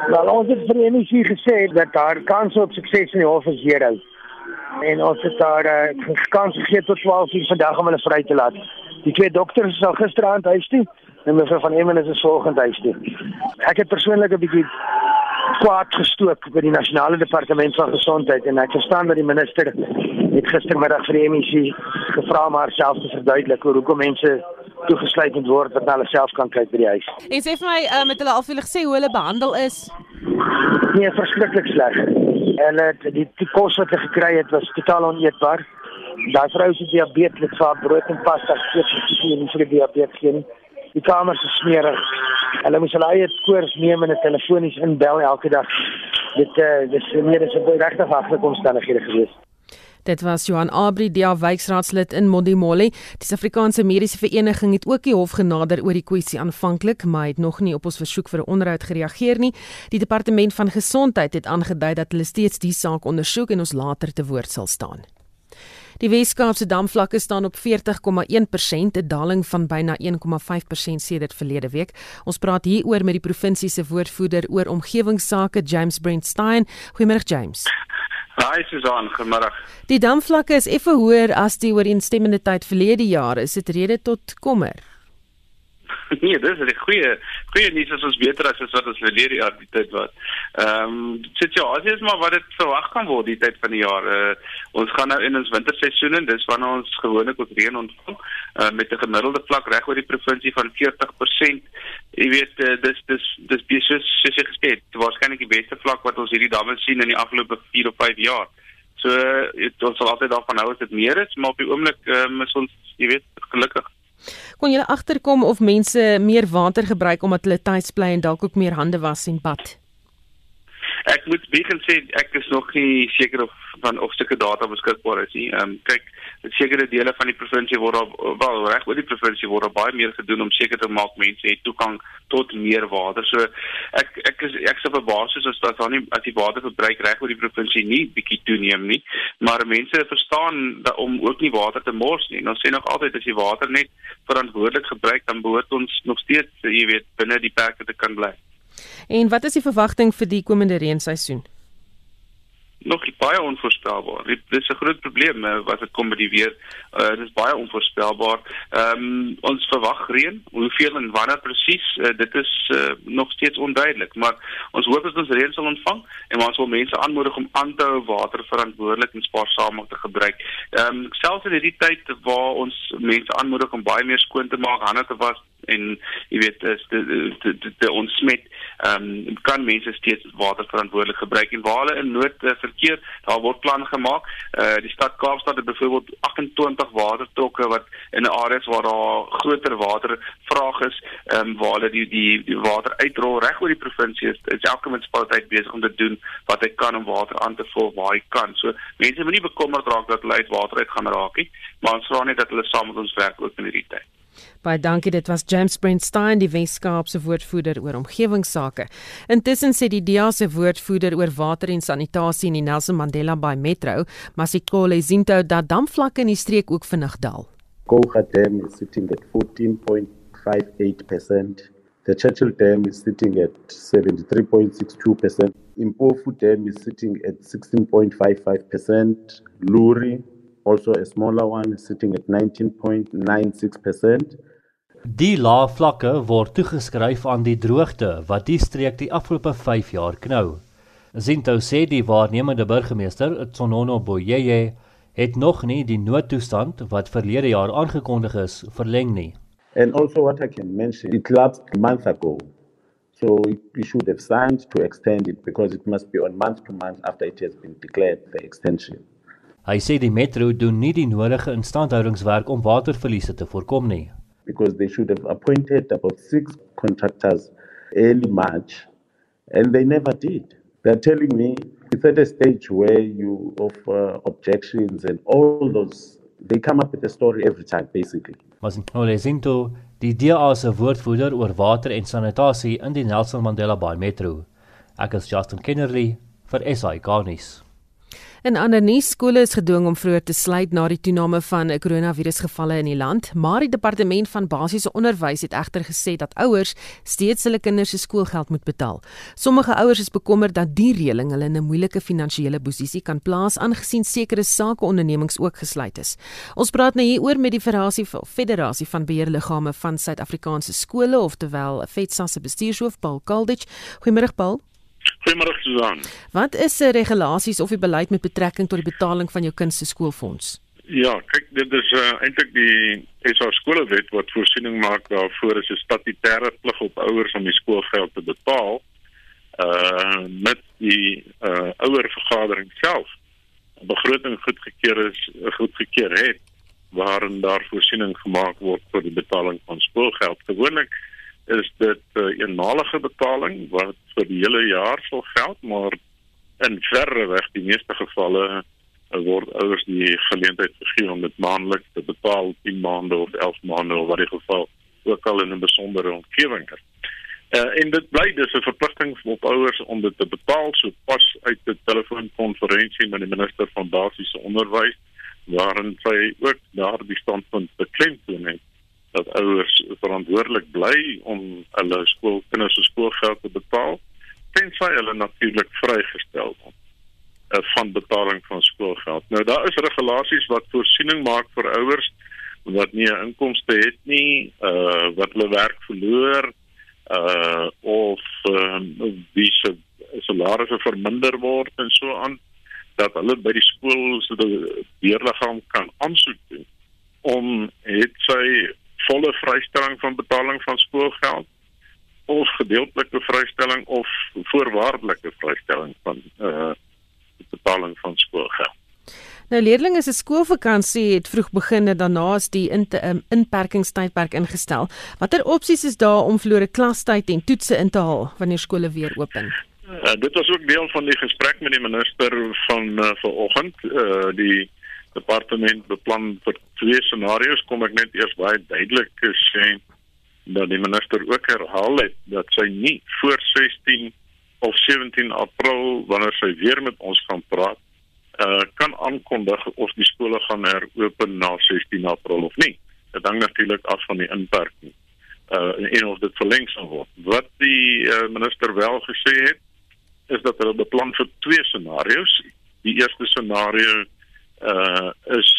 Nou ons het vir Enisie gesê dat daar kans op sukses in die hof is hier. En ons het daar uh, kans gegee tot 12 uur vandag om hulle vry te laat. Die twee dokters is al gisteraand huis toe en mevrou van Emmen is volgende huis toe. Ek het persoonlik 'n bietjie kwaad gestook by die nasionale departement van gesondheid en ek verstaan dat die minister het gistermiddag vir die MEC gevra maar self te verduidelik hoe hoekom mense toegesluit moet word wat hulle self kan kyk by die huis. En sê vir my uh, met hulle al vir hulle gesê hoe hulle behandel is? Nee, verskriklik sleg. En dit die, die kos wat hulle gekry het was totaal oneetbaar. Daai vrou se diabetes het vir brood en pasta gekoop vir die diabetes het. Die kamers is smerig. Hulle moes hulle eie koors neem en 'n telefonies inbel elke dag. Dit uh, dis meer as 'n regtig hardste omstandighede geweest. Dit was Johan Abri, die wijkraadslid in Modimolle. Die Suid-Afrikaanse Mediese Vereniging het ook die hof genader oor die kwessie aanvanklik, maar het nog nie op ons versoek vir 'n onderhoud gereageer nie. Die departement van gesondheid het aangedui dat hulle steeds die saak ondersoek en ons later te woord sal staan. Die Weskaapse damvlakke staan op 40,1%, 'n daling van byna 1,5% sedert verlede week. Ons praat hieroor met die provinsie se woordvoerder oor omgewingsake, James Brent Stein. Goeiemôre James. Hi Susan, goeiemôre. Die damvlakke is effe hoër as die ooreenstemmende tyd verlede jaar. Is dit rede tot kommer? nee, dis 'n goeie goeie nuus as ons beter as wat ons verlede jaar die tyd was. Ehm um, situasie is maar wat dit verwag kan word die tyd van die jaar. Uh, ons gaan nou in ons winterseisoen en dis wanneer ons gewoonlik ons reën ontvang uh, met 'n gemiddelde vlak reg oor die provinsie van 40%. Jy weet uh, dis dis dis besig soos jy gesê het, waarskynlik die beste vlak wat ons hierdie damme sien in die afgelope 4 of 5 jaar. So dit ons sal altyd daarvan hou as dit meer is, maar op die oomblik um, is ons jy weet gelukkig. Kon jy agterkom of mense meer water gebruik omdat hulle tuis bly en dalk ook meer hande was en bad? Ek moet begin sê ek is nog nie seker of van of sulke data beskikbaar is nie. Ehm um, kyk, sekere dele van die provinsie word daar wel reg oor die provinsie word daar baie meer gedoen om seker te maak mense het toegang tot meer water. So ek ek is ek sê op 'n basis as dat daar nie as die waterverbruik reg oor die provinsie nie bietjie toeneem nie, maar mense verstaan dat om ook nie water te mors nie. Ons sê nog altyd as jy water net verantwoordelik gebruik, dan behoort ons nog steeds, jy weet, binne die perke te kan bly. En wat is die verwagting vir die komende reenseisoen? nog baie onvoorspelbaar. Dit is 'n groot probleem uh, wat dit kom met die weer. Uh, dit is baie onvoorspelbaar. Ehm um, ons verwag reën, hoeveel en wanneer presies, uh, dit is uh, nog steeds onduidelik, maar ons hoop dat ons reën sal ontvang en ons wil mense aanmoedig om aan te hou water verantwoordelik en spaarsaam te gebruik. Ehm um, selfs in hierdie tyd waar ons mense aanmoedig om baie meer skoon te maak, hande te was en jy weet is dit dit ons smet ehm um, kan mense steeds water verantwoordelik gebruik. En waar hulle in nood uh, verkeer daar word planne gemaak. Uh, die stad Kaapstad het byvoorbeeld 28 watertrokke wat in areas waar daar groter watervraag is ehm um, waar hulle die die die water uitrol reg oor die provinsie is, elke munisipaliteit besig om te doen wat hy kan om water aan te vul waar hy kan. So mense moet nie bekommerd raak dat hulle uit water uit gaan raak nie maar ons vra net dat hulle saam met ons werk ook in hierdie tyd Baie dankie, dit was James Brentstein, die Weskaapse woordvoerder oor omgewingsake. Intussen sê die DEA se woordvoerder oor water en sanitasie in die Nelson Mandela Bay Metro, Masikole Zinto, dat damvlakke in die streek ook vinnig daal. Koga Dam is sitting at 14.58%. The Churchill Dam is sitting at 73.62%. Impofu Dam is sitting at 16.55%. Luri also a smaller one sitting at 19.96%. Die lae vlakke word toegeskryf aan die droogte wat die streek die afgelope 5 jaar knou. Zinto sê die waarnemende burgemeester, Tsonono Boyeye, het nog nie die noodtoestand wat verlede jaar aangekondig is verleng nie. And also what I can mention, it lapsed a month ago. So we should have signed to extend it because it must be on month to month after it has been declared the extension. Hy sê die metro doen nie die nodige instandhoudingswerk om waterverliese te voorkom nie. Because they should have appointed about 6 contractors early March, and they never did. They're telling me it's at a stage where you of uh, objections and all those they come up with a story every time basically. Masintole Zinto, die DA se woordvoerder oor water en sanitasie in die Nelson Mandela Bay Metro. Ek is Justin Kennerly vir SAK nuus. In ander nuus, skole is gedwing om vroeër te sluit na die toename van koronavirusgevalle in die land, maar die departement van basiese onderwys het egter gesê dat ouers steeds hulle kinders se skoolgeld moet betaal. Sommige ouers is bekommerd dat die reëling hulle in 'n moeilike finansiële posisie kan plaas aangesien sekere sakeondernemings ook gesluit is. Ons praat nou hieroor met die Federasie Federasie van Beheerliggame van Suid-Afrikaanse skole, oftewel FETSA se bestuurshoof Paul Kaldich. Goeiemôre Paul. Goeiemôre Susan. Wat is se regulasies of die beleid met betrekking tot die betaling van jou kind se skoolfonds? Ja, kyk, dit is uh, eintlik die SA skolewet wat voorsiening maak daarvoor is 'n statutêre plig op ouers om die skoolgeld te betaal uh met die uh ouer vergadering self. 'n Begroting goedgekeur is goedgekeur het waarin daar voorsiening gemaak word vir die betaling van skoolgeld. Gewoonlik is dit 'n uh, eenmalige betaling wat vir die hele jaar sal geld, maar in verre weg die meeste gevalle uh, word ouers die geleentheid gegee om dit maandeliks te betaal 10 maande of 11 maande of wat die geval ook al in 'n besondere omgewing is. Uh, en dit bly dus 'n verpligting op ouers om dit te betaal so pas uit 'n telefoonkonferensie met die minister van basiese onderwys waarin sy ook daardie standpunt beklemtoon het dat ouers verantwoordelik bly om hulle skoolkinders se skoolgeld te betaal tensy hulle natuurlik vrygestel word uh, van betaling van skoolgeld. Nou daar is regulasies wat voorsiening maak vir ouers wat nie 'n inkomste het nie, uh wat hulle werk verloor uh of uh, wie se salarisse verminder word en so aan dat hulle by die skool se beheerliggaam kan aansoek doen om het sy volle vrystelling van betaling van skoolgeld of gedeeltelike vrystelling of voorwaardelike vrystelling van uh betaling van skoolgeld. Nou leerlinge se skoolvakansie het vroeg begin en daarna is die in um, inperkingstydperk ingestel. Watter opsies is daar om verlore klastyd en toetse in te haal wanneer skole weer open? Uh, dit was ook deel van die gesprek met die minister van uh, vanoggend. Uh die departement beplan vir twee scenario's kom ek net eers baie duidelik sê dat die minister ook herhaal het dat sy nie voor 16 of 17 April wanneer sy weer met ons gaan praat uh, kan aankondig of die skole gaan heropen na 16 April of nie. Dit hang natuurlik af van die inperking uh, en of dit verleng sal word. Wat die uh, minister wel gesê het is dat hulle beplan vir twee scenario's. Die eerste scenario uh is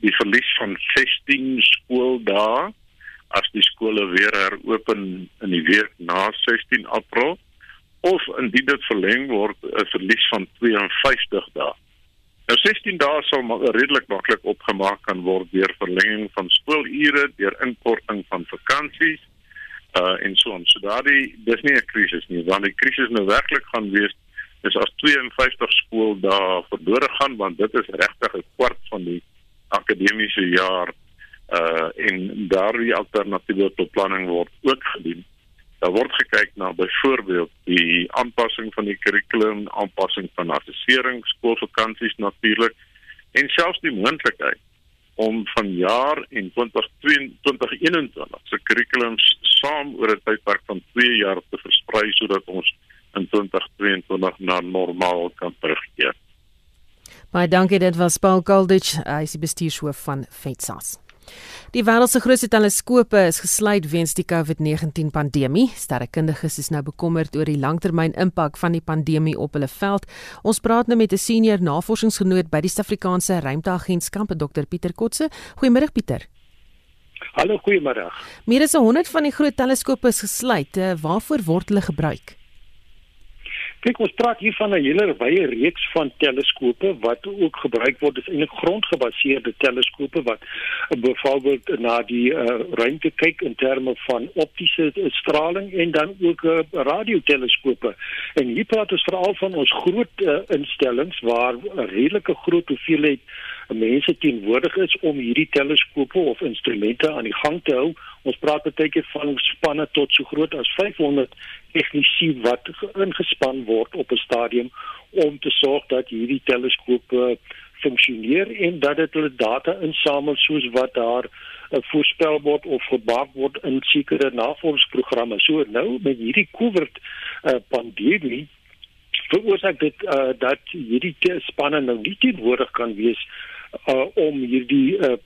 die verlies van 16 skooldae as die skole weer heropen in die week na 16 April of indien dit verleng word 'n verlies van 52 dae. Nou 16 dae sal maar redelik maklik opgemaak kan word deur verlenging van skoolure, deur inkorting van vakansies uh en so on. So daardie dis nie 'n krisis nie, want die krisis nou werklik gaan wees is as 52 skool daar verlore gaan want dit is regtig 'n kwart van die akademiese jaar uh en daardie alternatiewe beplanning word ook gedoen. Daar word gekyk na byvoorbeeld die aanpassing van die kurrikulum, aanpassing van assessering, skoolvakansies natuurlik en selfs die moontlikheid om van jaar in 2021 se kurrikulums saam oor 'n tydperk van 2 jaar te versprei sodat ons in 2022 na normaal kan terugkeer. Baie dankie dit was Paul Goldich, hy is die bestuurshoof van FETSAS. Die wêreld se grootste teleskope is gesluit weens die COVID-19 pandemie. Sterrekundiges is nou bekommerd oor die langtermyn impak van die pandemie op hulle veld. Ons praat nou met 'n senior navorsingsgenoot by die Suid-Afrikaanse Ruimteagentskap, Dr Pieter Kotse. Goeiemôre Pieter. Hallo, goeiemôre. Meer as 100 van die groot teleskope is gesluit. Eh, waarvoor word hulle gebruik? Kyk, ons praat hier van 'n hele wye reeks van teleskope wat ook gebruik word. Dit is eintlik grondgebaseerde teleskope wat byvoorbeeld na die uh, ruimte kyk in terme van optiese straling en dan ook uh, radioteleskope. En hier praat ons veral van ons groot uh, instellings waar 'n redelike groot hoeveelheid mense teenwoordig is om hierdie teleskope of instrumente aan die gang te hou Ons praat baie keer van spanne tot so groot as 500 tegnisi wat ingespan word op 'n stadium om te sorg dat hierdie teleskope funksioneer en dat dit hulle data insamel soos wat daar uh, voorspel word of gebak word in sekere navorsingsprogramme. So nou met hierdie COVID uh, pandemie veroorsaak dit uh, dat hierdie spanne nou nie teenwoordig kan wees uh, om hierdie uh,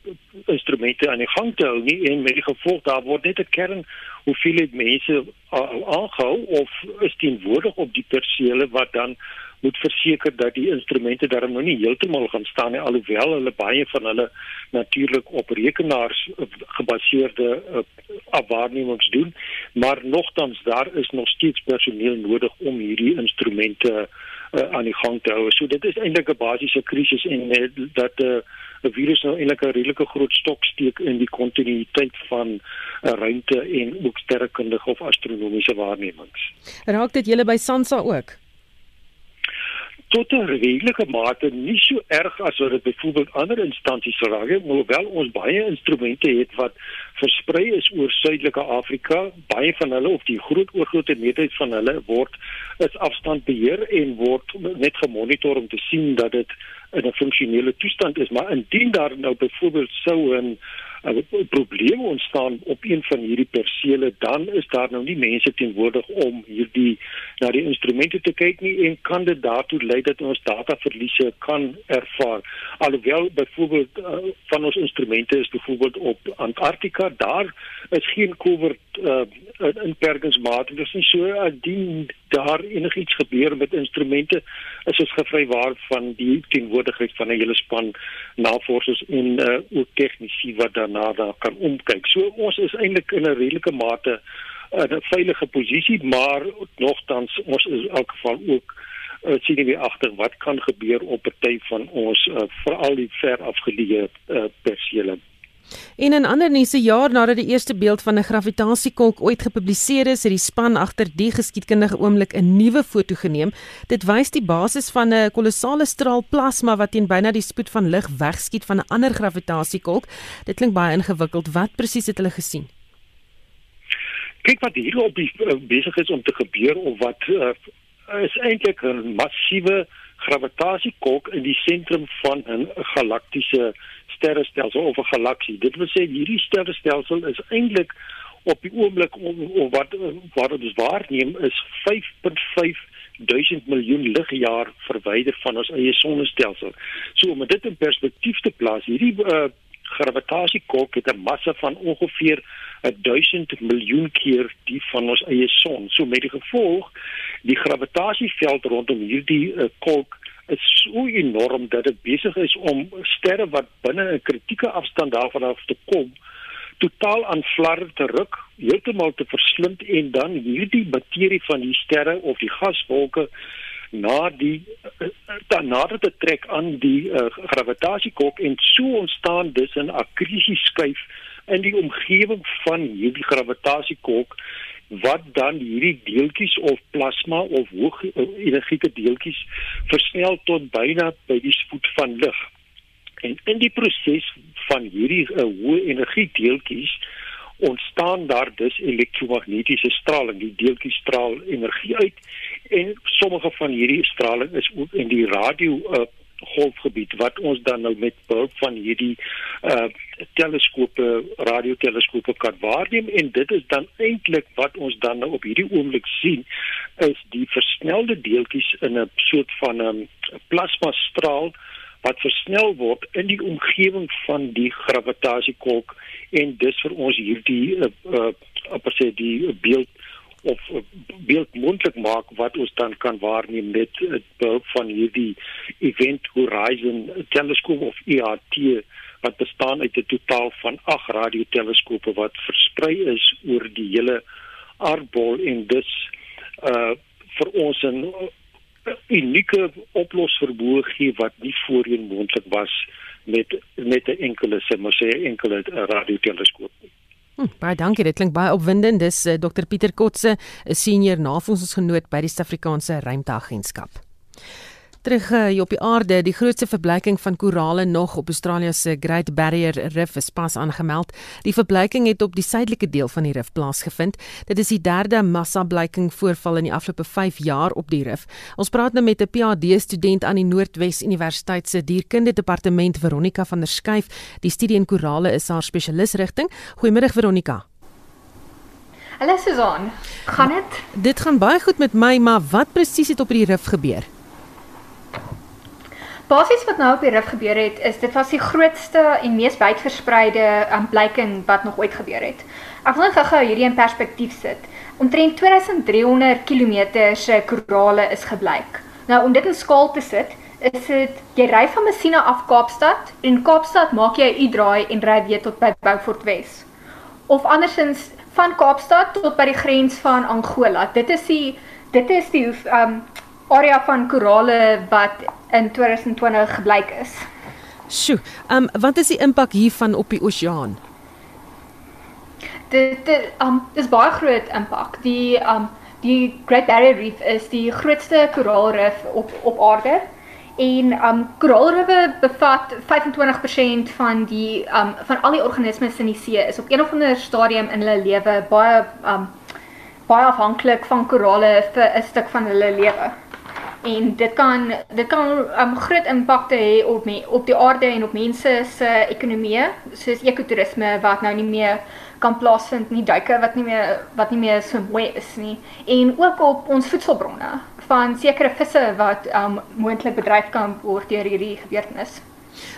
instrumente aan die gang te hou nie. En met die gevolg daar word net 'n kern hoeveel mense uh, aangehou of is teenwoordig op die persele wat dan moet verseker dat die instrumente daarom nou nie heeltemal gaan staan nie. Alhoewel hulle baie van hulle natuurlik op rekenaars gebaseerde uh, afwaarnemings doen. Maar nogtans daar is nog steeds personeel nodig om hierdie instrumente uh, uh, aan die gang te hou. So dit is eintlik 'n basiese krisis en uh, dat 'n uh, 'n virus nou eintlik 'n redelike groot stok steek in die kontinuïteit van uh, ruimte en ook sterrekundige of astronomiese waarnemings. Raak dit julle by SANSA ook? Tot 'n redelike mate nie so erg as wat dit byvoorbeeld ander instansies sou raak, hoewel ons baie instrumente het wat versprei is oor Suidelike Afrika, baie van hulle of die groot oorgrootste meerderheid van hulle word is afstand beheer en word net gemonitor om te sien dat dit in 'n funksionele toestand is, maar indien daar nou byvoorbeeld sou 'n 'n probleem ontstaan op een van hierdie persele, dan is daar nou nie mense teenwoordig om hierdie na die instrumente te kyk nie en kan dit daartoe lei dat ons dataverliese kan ervaar. Alhoewel byvoorbeeld uh, van ons instrumente is byvoorbeeld op Antarktika, daar is geen COVID uh, inperkingsmaatreëls nie. So indien daar enigiets gebeur met instrumente, is ons gevrywaar van die teenwoordigheid van 'n hele span navorsers en uh, ook tegnisi wat daarna daar kan omkyk. So ons is eintlik in 'n redelike mate in 'n veilige posisie, maar nogtans ons is in elk geval ook uh, sien nie agter wat kan gebeur op 'n party van ons uh, veral die ver afgeleë uh, persele. In 'n ander nuus, 'n jaar nadat die eerste beeld van 'n gravitasiekolk ooit gepubliseer is, het die span agter die geskiedkundige oomblik 'n nuwe foto geneem. Dit wys die basis van 'n kolossale straal plasma wat teen byna die spoed van lig wegskiet van 'n ander gravitasiekolk. Dit klink baie ingewikkeld. Wat presies het hulle gesien? Kyk wat hier op die uh, besig is om te gebeur of wat uh, is eintlik 'n massiewe gravitasiekolk in die sentrum van 'n galaktiese sterrestelsel of 'n galaksie. Dit wil sê hierdie sterrestelsel is eintlik op die oomblik of wat wat ons waarneem is 5.5 duisend miljoen ligjaar verwyder van ons eie sonnestelsel. So om dit in perspektief te plaas, hierdie uh, gravitasiekolk het 'n massa van ongeveer 1000 miljoen keer die van ons eie son. So met die gevolg die gravitasieveld rondom hierdie uh, kolk is so enorm dat dit besig is om sterre wat binne 'n kritieke afstand daarvan af te kom totaal aan flarre te ruk, heeltemal te verslind en dan hierdie materie van die sterre of die gaswolke na die dan nader te trek aan die uh, gravitasiekolk en so ontstaan dus 'n akrisieskyf in die omgewing van hierdie gravitasiekolk wat dan hierdie deeltjies of plasma of hoë eh, energieke deeltjies versnel tot byna by die spoed van lig. En in die proses van hierdie uh, hoë energie deeltjies ontstaan daar dus elektromagnetiese straling. Die deeltjies straal energie uit en sommige van hierdie straling is ook in die radio uh, golfgebied wat ons dan nou met behulp van hierdie uh teleskope radioteleskope kan waarneem. En dit is dan eintlik wat ons dan nou op hierdie oomblik sien is die versnelde deeltjies in 'n soort van 'n um, plasma straal wat versnel word in die omgewing van die gravitasiekolk. En dis vir ons hierdie uh, uh op sê die beeld of beeld moontlik maak wat ons dan kan waarneem met behulp van hierdie Event Horizon teleskoop of ERT wat bestaan uit 'n totaal van 8 radioteleskope wat versprei is oor die hele aardbol en dus uh vir ons 'n unieke oplosvermoë gee wat nie voorheen moontlik was met met 'n enkele sê maar sê enkele radioteleskoop nie. Hm, baie dankie, dit klink baie opwindend. Dis uh, Dr Pieter Kotse, 'n senior navorsingsgenoot by die Suid-Afrikaanse Ruimteagentskap. Terug uh, hier op die aarde, die grootste verblyking van korale nog op Australië se Great Barrier Reef is pas aangemeld. Die verblyking het op die suidelike deel van die rif plaasgevind. Dit is die derde massa-blyking voorval in die afgelope 5 jaar op die rif. Ons praat nou met 'n PhD-student aan die Noordwes Universiteit se Dierkunde Departement, Veronica van der Schuyf. Die studie in korale is haar spesialisrigting. Goeiemôre Veronica. Hallo Susan. Gaan dit? Dit gaan baie goed met my, maar wat presies het op die rif gebeur? Basies wat nou op die rif gebeur het, is dit was die grootste en mees wydverspreide aanblyking um, wat nog ooit gebeur het. Ek wil gou-gou hierdie in perspektief sit. Omtrent 2300 km se korale is geblyk. Nou om dit in skaal te sit, is dit jy ry van Messina af Kaapstad en Kaapstad maak jy 'n U-draai en ry weer tot by Beaufort Wes. Of andersins van Kaapstad tot by die grens van Angola. Dit is die dit is die um area van korale wat in 2020 gebleik is. Sjoe, um wat is die impak hiervan op die oseaan? Dit dit um is baie groot impak. Die um die Great Barrier Reef is die grootste koraalrif op op aarde. En um koraalriffe bevat 25% van die um van al die organismes in die see is op een of ander stadium in hulle lewe baie um baie afhanklik van korale vir 'n stuk van hulle lewe. En dit kan dit kan um groot impakte hê op me, op die aarde en op mense se ekonomie, soos ekotourisme wat nou nie meer kan plaasvind nie, duike wat nie meer wat nie meer so mooi is nie en ook op ons voedselbronne van sekere visse wat um moontlik bedryf kan word deur hierdie gebeurtenis.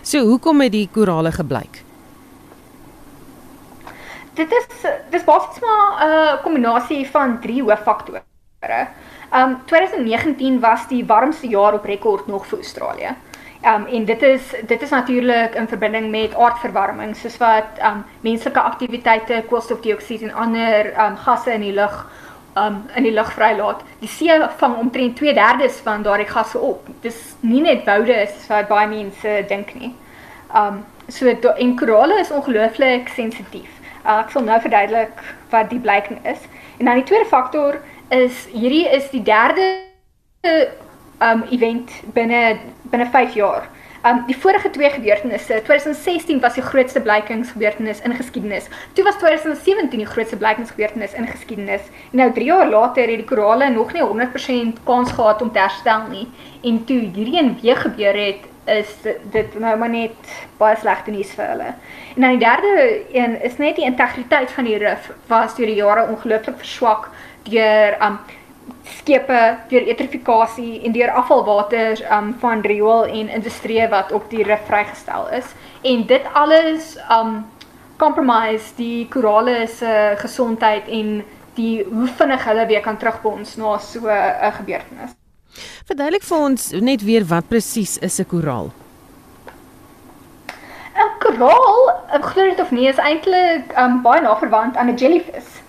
So hoekom het die korale gebleik? Dit is dis basies maar 'n uh, kombinasie van drie hooffaktore. Um 2019 was die warmste jaar op rekord nog vir Australië. Um en dit is dit is natuurlik in verbinding met aardverwarming soos wat um menslike aktiwiteite koolstofdioksied en ander um gasse in die lug um in die lug vrylaat. Die see vang omtrent 2/3 van daardie gasse op. Dis nie net woude is wat baie mense dink nie. Um so en korale is ongelooflik sensitief. Uh, ek sal nou verduidelik wat die blyking is. En dan die tweede faktor is hierdie is die derde um event binne binne 5 jaar. Um die vorige twee gebeurtenisse, 2016 was die grootste blykingsgebeurtenis in geskiedenis. Toe was 2017 die grootste blykingsgebeurtenis in geskiedenis. En nou 3 jaar later het die korale nog nie 100% kans gehad om te herstel nie. En toe hierdie een weer gebeur het, is dit nou maar net baie slegte nuus vir hulle. En dan die derde een is net die integriteit van die rif was deur die jare ongelooflik verswak deur um skepe deur eutrofikasie en deur afvalwater um van riool en industrie wat op die rif vrygestel is en dit alles um compromise die korale se gesondheid en die hoe vinnig hulle weer kan terugbons na so 'n gebeurtenis. Verduidelik vir ons net weer wat presies is 'n koraal? 'n Koraal, glo dit of nie, is eintlik um baie na verwant aan 'n jellyfish.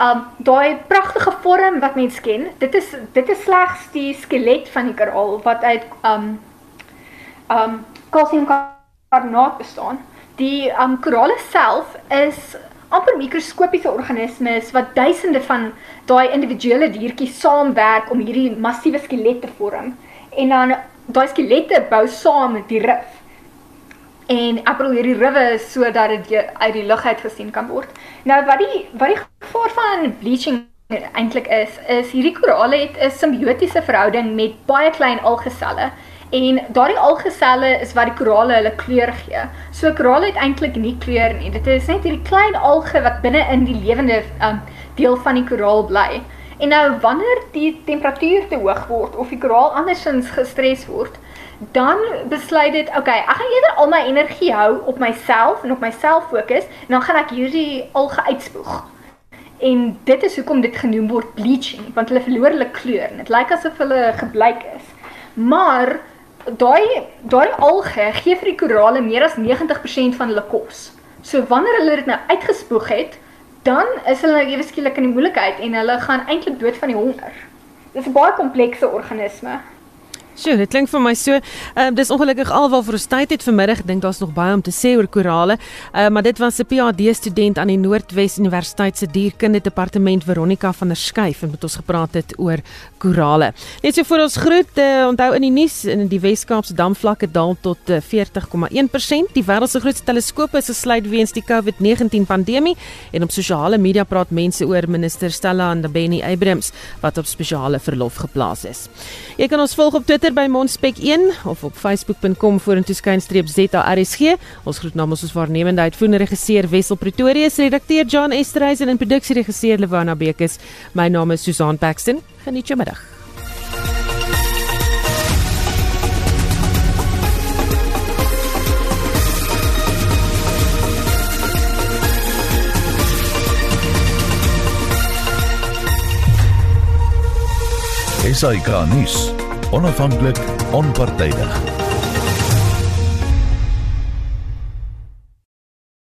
Um daai pragtige vorm wat mens ken, dit is dit is slegs die skelet van die koraal wat uit um um kalsiumkarbonaat bestaan. Die um korale self is amper mikroskopiese organismes wat duisende van daai individuele diertjies saamwerk om hierdie massiewe skelet te vorm. En dan daai skelette bou saam die rif en april hierdie riwe sodat dit uit die lug uit gesien kan word. Nou wat die wat die gevaar van bleaching eintlik is, is hierdie korale het 'n simbiotiese verhouding met baie klein algeselle en daardie algeselle is wat die korale hulle kleur gee. So korale het eintlik nie kleur nie. Dit is net hierdie klein alge wat binne in die lewende um, deel van die koraal bly. En nou wanneer die temperatuur te hoog word of die koraal andersins gestres word, dan besluit dit, okay, ek gaan eerder al my energie hou op myself en op myself fokus en dan gaan ek hierdie alge uitspoeg. En dit is hoekom dit genoem word bleaching, want hulle verloor hulle kleur. Dit lyk asof hulle gebleik is. Maar daai daai alge gee vir die korale meer as 90% van hulle kos. So wanneer hulle dit nou uitgespoeg het, dan is hulle nou ewe skielik in die moeilikheid en hulle gaan eintlik dood van die honger. Dis 'n baie komplekse organisme. Sjoe, dit klink vir my so. Ehm uh, dis ongelukkig alwaar vir ons tyd het vanmiddag. Ek dink daar's nog baie om te sê oor korale. Uh, maar dit was 'n PhD student aan die Noordwes Universiteit se dierkunde departement Veronica van der Schuyf en met ons gepraat het oor korale. Net so vir ons groet, uh, onthou in die nuus in die Wes-Kaapse damvlakke daal tot uh, 40,1%. Die wêreld se grootste teleskope is gesluit weens die COVID-19 pandemie en op sosiale media praat mense oor minister Stella Ndabeni Abrams wat op spesiale verlof geplaas is. Jy kan ons volg op Twitter by Monspek1 of op facebook.com vorentoe skynstreep ZARSG. Ons groet namens ons waarnemende uitvoerende regisseur Wessel Pretorius, redakteur John Esterhuizen en produksieregisseur Lewona Bekes. My naam is Susan Paxton. Geniet jou middag. SAK nuus onafhanklik onpartydig